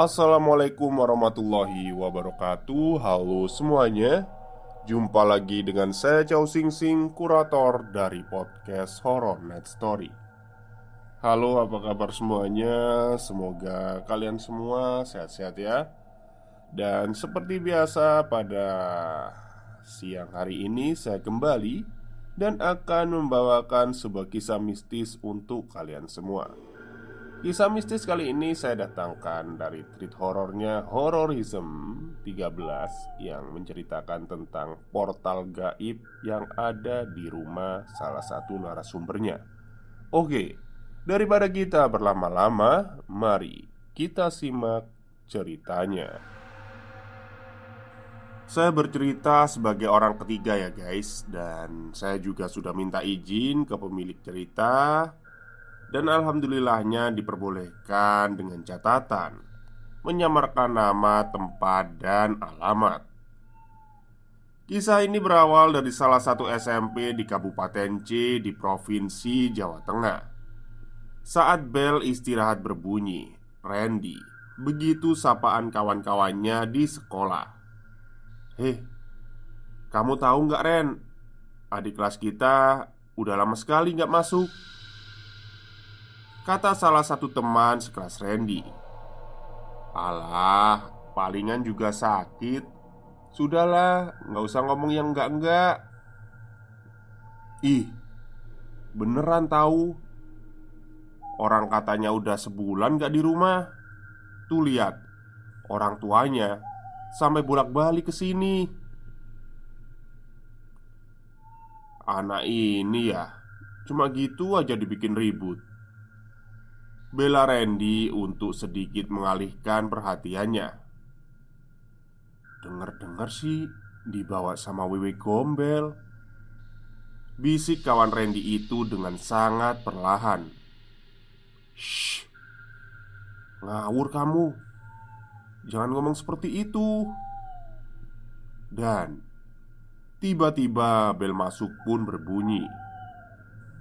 Assalamualaikum warahmatullahi wabarakatuh. Halo semuanya. Jumpa lagi dengan saya Chow Sing Sing Kurator dari podcast Horror Night Story. Halo apa kabar semuanya? Semoga kalian semua sehat-sehat ya. Dan seperti biasa pada siang hari ini saya kembali Dan akan membawakan sebuah kisah mistis untuk kalian semua Kisah mistis kali ini saya datangkan dari treat horornya Horrorism 13 Yang menceritakan tentang portal gaib yang ada di rumah salah satu narasumbernya. Oke, daripada kita berlama-lama Mari kita simak ceritanya. Saya bercerita sebagai orang ketiga ya guys Dan saya juga sudah minta izin ke pemilik cerita dan alhamdulillahnya diperbolehkan dengan catatan Menyamarkan nama, tempat, dan alamat. Kisah ini berawal dari salah satu SMP di Kabupaten C di Provinsi Jawa Tengah. Saat bel istirahat berbunyi Randy Begitu sapaan kawan-kawannya di sekolah. Heh, kamu tahu nggak Ren? Adik kelas kita udah lama sekali nggak masuk Kata salah satu teman sekelas Randy. Alah, palingan juga sakit. Sudahlah, nggak usah ngomong yang enggak-enggak Ih, beneran tahu? Orang katanya udah sebulan gak di rumah. Tuh lihat Orang tuanya Sampai bolak-balik ke sini. Anak ini ya Cuma gitu aja dibikin ribut Bela Randy untuk sedikit mengalihkan perhatiannya. Dengar-dengar sih dibawa sama Wewe Gombel. Bisik kawan Randy itu dengan sangat perlahan. Shh, ngawur kamu. Jangan ngomong seperti itu. Dan tiba-tiba bel masuk pun berbunyi.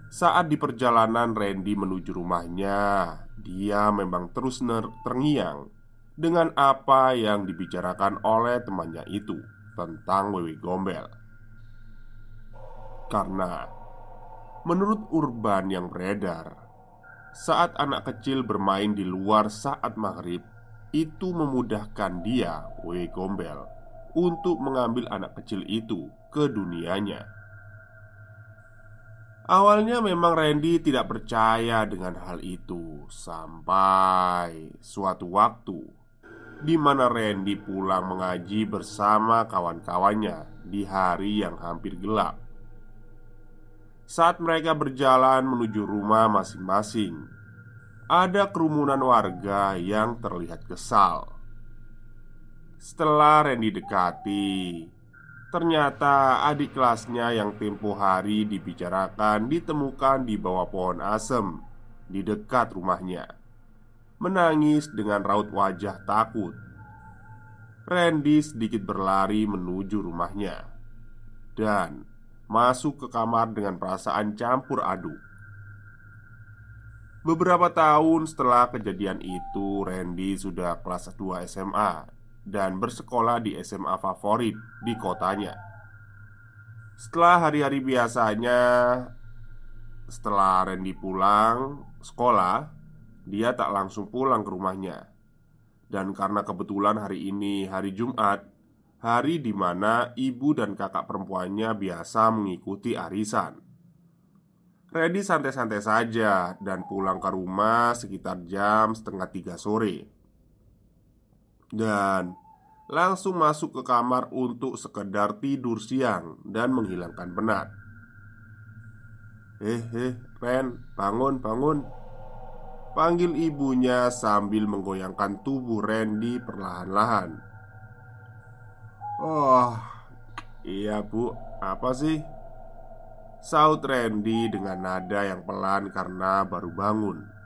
Saat di perjalanan Randy menuju rumahnya, dia memang terus terngiang dengan apa yang dibicarakan oleh temannya itu tentang Wewe Gombel. Karena menurut urban yang beredar, saat anak kecil bermain di luar saat maghrib, itu memudahkan dia, Wewe Gombel, untuk mengambil anak kecil itu ke dunianya. Awalnya memang Randy tidak percaya dengan hal itu Sampai suatu waktu di mana Randy pulang mengaji bersama kawan-kawannya di hari yang hampir gelap. Saat mereka berjalan menuju rumah masing-masing Ada kerumunan warga yang terlihat kesal. Setelah Randy dekati Ternyata adik kelasnya yang tempo hari dibicarakan ditemukan di bawah pohon asem di dekat rumahnya. Menangis dengan raut wajah takut. Randy sedikit berlari menuju rumahnya Dan masuk ke kamar dengan perasaan campur aduk. Beberapa tahun setelah kejadian itu Randy sudah kelas 2 SMA dan bersekolah di SMA favorit di kotanya. Setelah hari-hari biasanya, setelah Randy pulang sekolah, dia tak langsung pulang ke rumahnya. Dan karena kebetulan hari ini hari Jumat, hari di mana ibu dan kakak perempuannya biasa mengikuti arisan. Randy santai-santai saja dan pulang ke rumah sekitar jam setengah tiga sore dan langsung masuk ke kamar untuk sekedar tidur siang dan menghilangkan penat. Eh, eh, Ren, bangun, bangun Panggil ibunya sambil menggoyangkan tubuh Randy perlahan-lahan Oh, iya bu, apa sih? Saut Randy dengan nada yang pelan karena baru bangun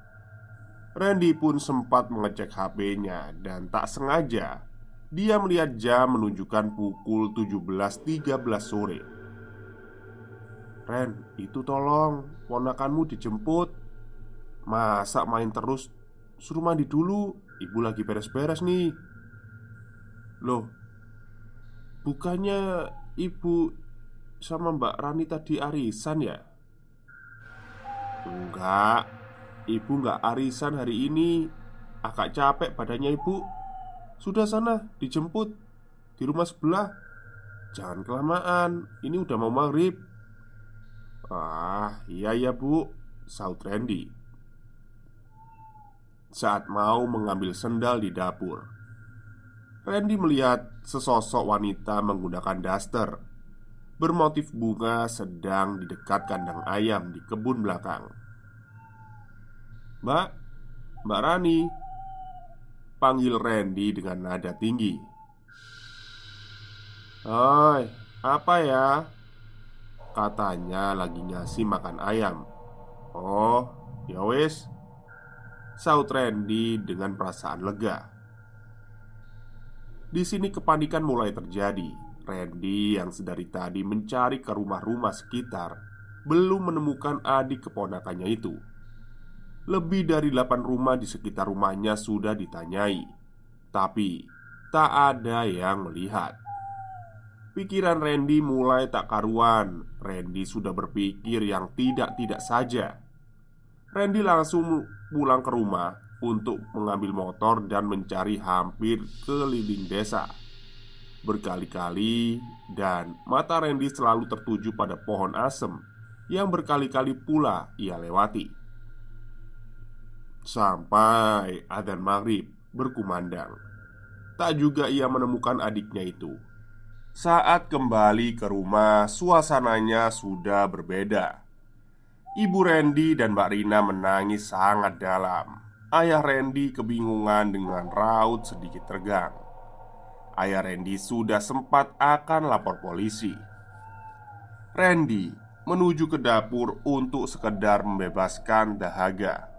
Randy pun sempat mengecek HP-nya dan tak sengaja dia melihat jam menunjukkan pukul 17.13 sore. "Ren, itu tolong ponakanmu dijemput. Masa main terus suruh mandi dulu Ibu lagi beres-beres nih Loh Bukannya ibu sama Mbak Rani tadi arisan ya? Enggak Ibu enggak arisan hari ini. Agak capek badannya ibu. Sudah sana dijemput. Di rumah sebelah. Jangan kelamaan Ini udah mau maghrib. Ah iya ya bu. Saut Randy. Saat mau mengambil sendal di dapur. Randy melihat sesosok wanita menggunakan daster. Bermotif bunga sedang di dekat kandang ayam di kebun belakang Mbak, Mbak Rani Panggil Randy dengan nada tinggi. Hai, apa ya? Katanya lagi ngasih makan ayam. Oh, ya wes Saut Randy dengan perasaan lega. Di sini kepanikan mulai terjadi. Randy yang sedari tadi mencari ke rumah-rumah sekitar Belum menemukan adik keponakannya itu Lebih dari 8 rumah di sekitar rumahnya sudah ditanyai Tapi tak ada yang melihat Pikiran Randy mulai tak karuan. Randy sudah berpikir yang tidak-tidak saja. Randy langsung pulang ke rumah untuk mengambil motor dan mencari hampir keliling desa. Berkali-kali dan mata Randy selalu tertuju pada pohon asem yang berkali-kali pula ia lewati. Sampai adzan maghrib berkumandang, tak juga ia menemukan adiknya itu. Saat kembali ke rumah, suasananya sudah berbeda. Ibu Randy dan Mbak Rina menangis sangat dalam. Ayah Randy kebingungan dengan raut sedikit tegang. Ayah Randy sudah sempat akan lapor polisi. Randy menuju ke dapur untuk sekedar membebaskan dahaga.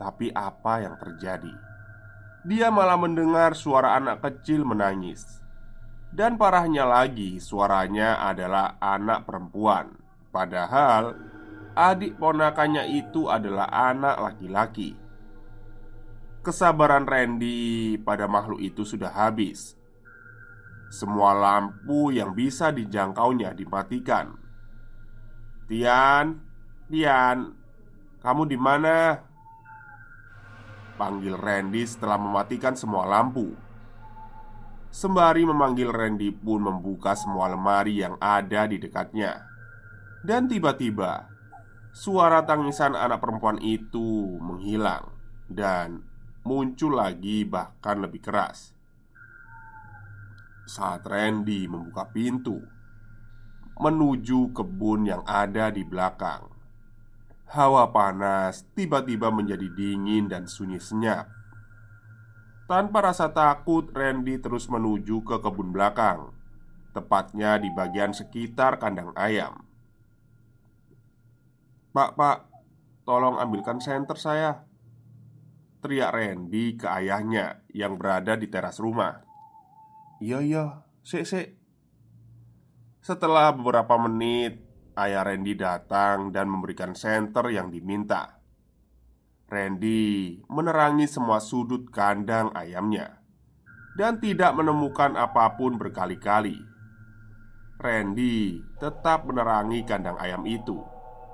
Tapi apa yang terjadi? Dia malah mendengar suara anak kecil menangis. Dan parahnya lagi, suaranya adalah anak perempuan. Padahal adik ponakannya itu adalah anak laki-laki. Kesabaran Randy pada makhluk itu sudah habis. Semua lampu yang bisa dijangkaunya dimatikan. Tian, Tian, kamu di mana? Panggil Randy setelah mematikan semua lampu. Sembari memanggil Randy pun membuka semua lemari yang ada di dekatnya Dan tiba-tiba Suara tangisan anak perempuan itu menghilang Dan muncul lagi bahkan lebih keras Saat Randy membuka pintu Menuju kebun yang ada di belakang Hawa panas tiba-tiba menjadi dingin dan sunyi senyap tanpa rasa takut, Randy terus menuju ke kebun belakang, tepatnya di bagian sekitar kandang ayam. "Pak, Pak, tolong ambilkan senter saya." Teriak Randy ke ayahnya yang berada di teras rumah. "Iya, iya, sik, sik." Setelah beberapa menit, ayah Randy datang dan memberikan senter yang diminta. Randy menerangi semua sudut kandang ayamnya dan tidak menemukan apa pun berkali-kali. Randy tetap menerangi kandang ayam itu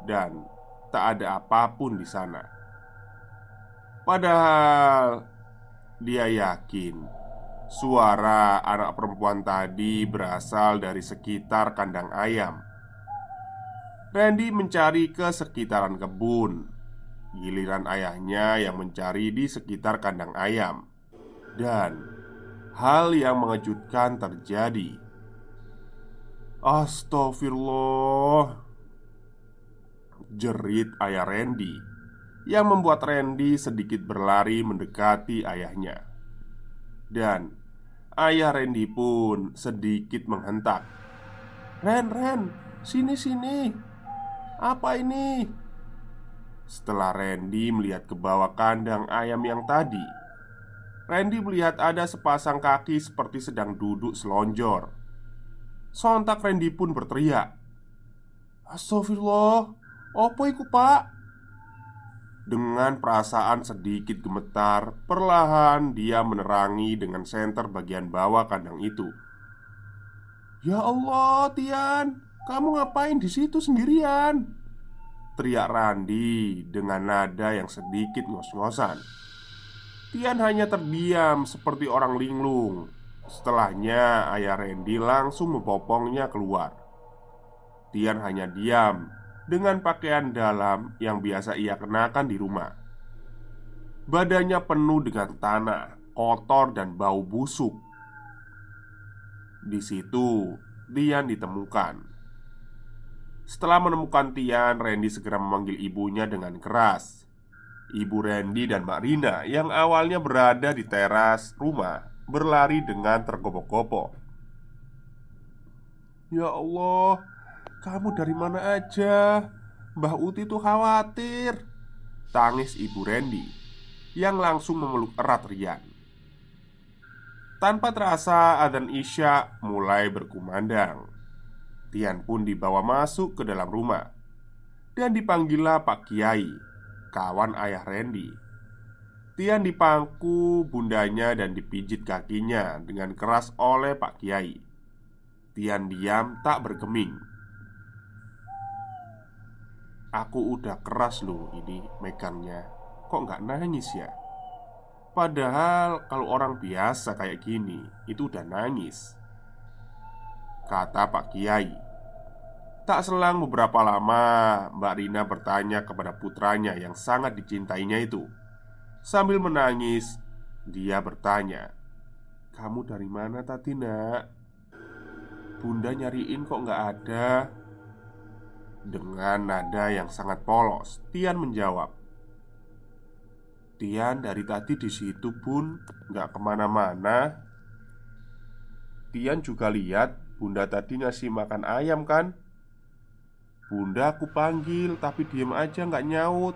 dan tak ada apa pun di sana. Padahal dia yakin suara anak perempuan tadi berasal dari sekitar kandang ayam. Randy mencari ke sekitaran kebun. Giliran ayahnya yang mencari di sekitar kandang ayam. Dan hal yang mengejutkan terjadi. Astagfirullah. Jerit ayah Randy Yang membuat Randy sedikit berlari mendekati ayahnya. Dan ayah Randy pun sedikit menghentak. Ren, Ren, sini, sini Apa ini? Setelah Randy melihat ke bawah kandang ayam yang tadi Randy melihat ada sepasang kaki seperti sedang duduk selonjor Sontak Randy pun berteriak Astagfirullah Apa itu pak? Dengan perasaan sedikit gemetar, perlahan dia menerangi dengan senter bagian bawah kandang itu. "Ya Allah, Tian, kamu ngapain di situ sendirian?" teriak Randi dengan nada yang sedikit ngos-ngosan. Tian hanya terdiam seperti orang linglung. Setelahnya, ayah Randy langsung membopongnya keluar. Tian hanya diam dengan pakaian dalam yang biasa ia kenakan di rumah. Badannya penuh dengan tanah, kotor, dan bau busuk. Di situ, Tian ditemukan. Setelah menemukan Tian, Randy segera memanggil ibunya dengan keras. Ibu Randy dan Mbak Rina yang awalnya berada di teras rumah berlari dengan tergopoh-gopoh. "Ya Allah, kamu dari mana aja? Mbah Uti tuh khawatir." Tangis Ibu Randy yang langsung memeluk erat Rian. Tanpa terasa, adzan Isya mulai berkumandang. Tian pun dibawa masuk ke dalam rumah dan dipanggillah Pak Kiai kawan ayah Randy. Tian dipangku bundanya dan dipijit kakinya dengan keras oleh Pak Kiai. Tian diam tak bergeming. Aku udah keras loh ini megangnya Kok nggak nangis ya? Padahal kalau orang biasa kayak gini Itu udah nangis Kata Pak Kiai Tak selang beberapa lama, Mbak Rina bertanya kepada putranya yang sangat dicintainya itu. Sambil menangis, dia bertanya, "Kamu dari mana tadi, Nak?" Bunda nyariin kok nggak ada Dengan nada yang sangat polos Tian menjawab Tian dari tadi di situ bun Nggak ke mana-mana Tian juga lihat Bunda tadi ngasih makan ayam kan? Bunda aku panggil tapi diem aja nggak nyaut.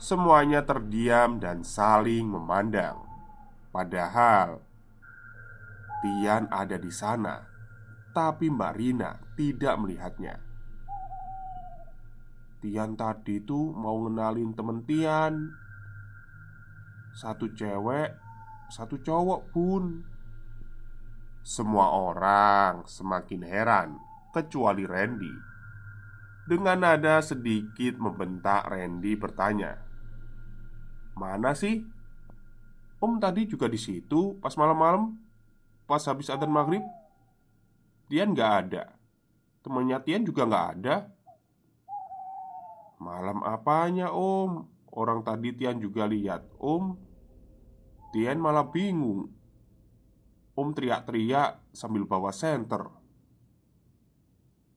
Semuanya terdiam dan saling memandang. Padahal Tian ada di sana Tapi Mbak Rina tidak melihatnya. Tian tadi tuh mau ngenalin temen Tian. Satu cewek Satu cowok pun Semua orang semakin heran kecuali Randy. Dengan nada sedikit membentak, Randy bertanya, "Mana sih? Om tadi juga di situ pas malam-malam, pas habis adzan maghrib. Tian nggak ada, temannya Tian juga nggak ada. Malam apanya om? Orang tadi Tian juga lihat om. Tian malah bingung. Om teriak-teriak sambil bawa senter.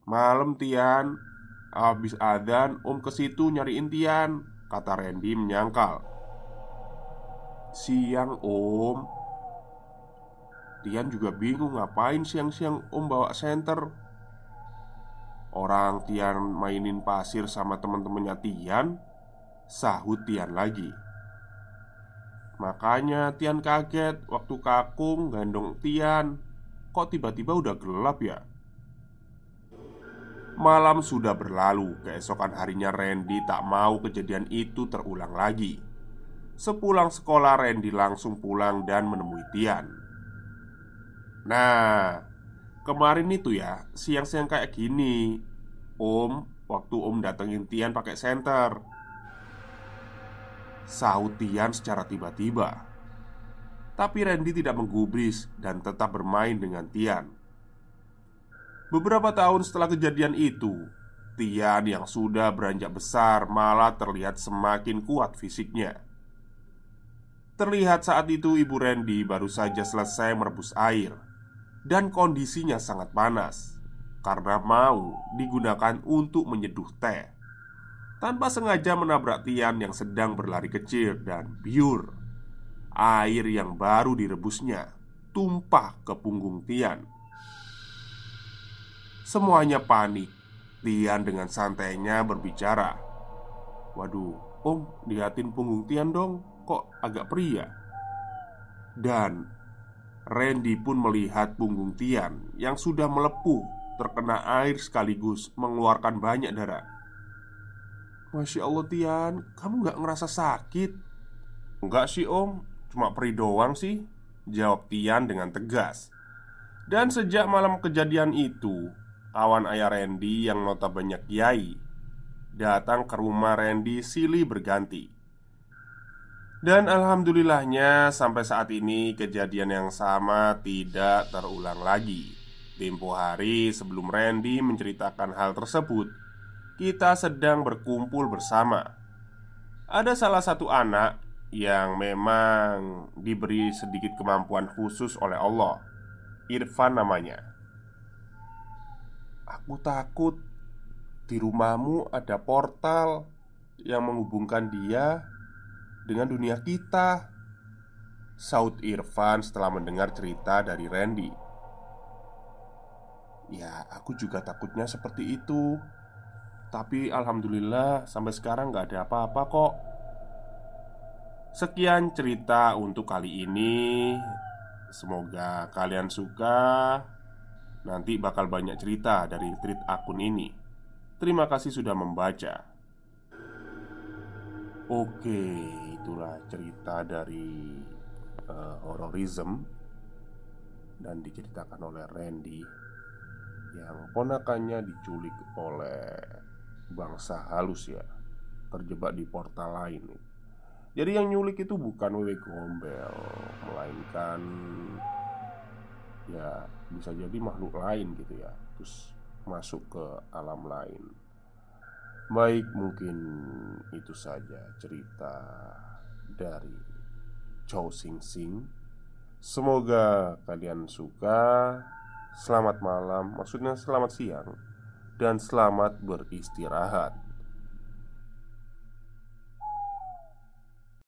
Malam Tian. Abis adan Om ke situ nyariin Tian Kata Randy menyangkal. Siang Om. Tian juga bingung ngapain siang-siang Om bawa senter. Orang Tian mainin pasir sama teman-temannya Tian Sahut Tian lagi Makanya Tian kaget waktu kakung gandong Tian Kok tiba-tiba udah gelap ya? Malam sudah berlalu, keesokan harinya Randy tak mau kejadian itu terulang lagi. Sepulang sekolah, Randy langsung pulang dan menemui Tian. Nah, kemarin itu ya, siang-siang kayak gini, Om, waktu Om datengin Tian pakai senter. Sahut Tian secara tiba-tiba. Tapi Randy tidak menggubris dan tetap bermain dengan Tian. Beberapa tahun setelah kejadian itu, Tian yang sudah beranjak besar malah terlihat semakin kuat fisiknya. Terlihat saat itu ibu Randy baru saja selesai merebus air dan kondisinya sangat panas karena mau digunakan untuk menyeduh teh. Tanpa sengaja menabrak Tian yang sedang berlari kecil dan biur. Air yang baru direbusnya tumpah ke punggung Tian. Semuanya panik. Tian dengan santainya berbicara. Waduh, om liatin punggung Tian dong Kok agak pria. Dan Randy pun melihat punggung Tian Yang sudah melepuh Terkena air sekaligus Mengeluarkan banyak darah Masya Allah Tian, kamu gak ngerasa sakit? Enggak sih om, cuma perih doang sih Jawab Tian dengan tegas. Dan sejak malam kejadian itu Kawan ayah Randy yang notabene kiai Datang ke rumah Randy silih berganti. Dan alhamdulillahnya sampai saat ini kejadian yang sama tidak terulang lagi. Tempo hari sebelum Randy menceritakan hal tersebut Kita sedang berkumpul bersama Ada salah satu anak yang memang diberi sedikit kemampuan khusus oleh Allah. Irfan namanya. Aku takut di rumahmu ada portal yang menghubungkan dia dengan dunia kita. Saud Irfan setelah mendengar cerita dari Randy. Ya, aku juga takutnya seperti itu. Tapi alhamdulillah sampai sekarang nggak ada apa-apa kok. Sekian cerita untuk kali ini. Semoga kalian suka. Nanti bakal banyak cerita dari tweet akun ini. Terima kasih sudah membaca. Oke, itulah cerita dari uh, Hororism dan diceritakan oleh Randy yang ponakannya diculik oleh bangsa halus ya, terjebak di portal lain. Jadi yang nyulik itu bukan Wewe Gombel Melainkan Ya bisa jadi makhluk lain gitu ya Terus masuk ke alam lain. Baik mungkin itu saja cerita dari Chow Sing Sing. Semoga kalian suka. Selamat malam Maksudnya selamat siang Dan selamat beristirahat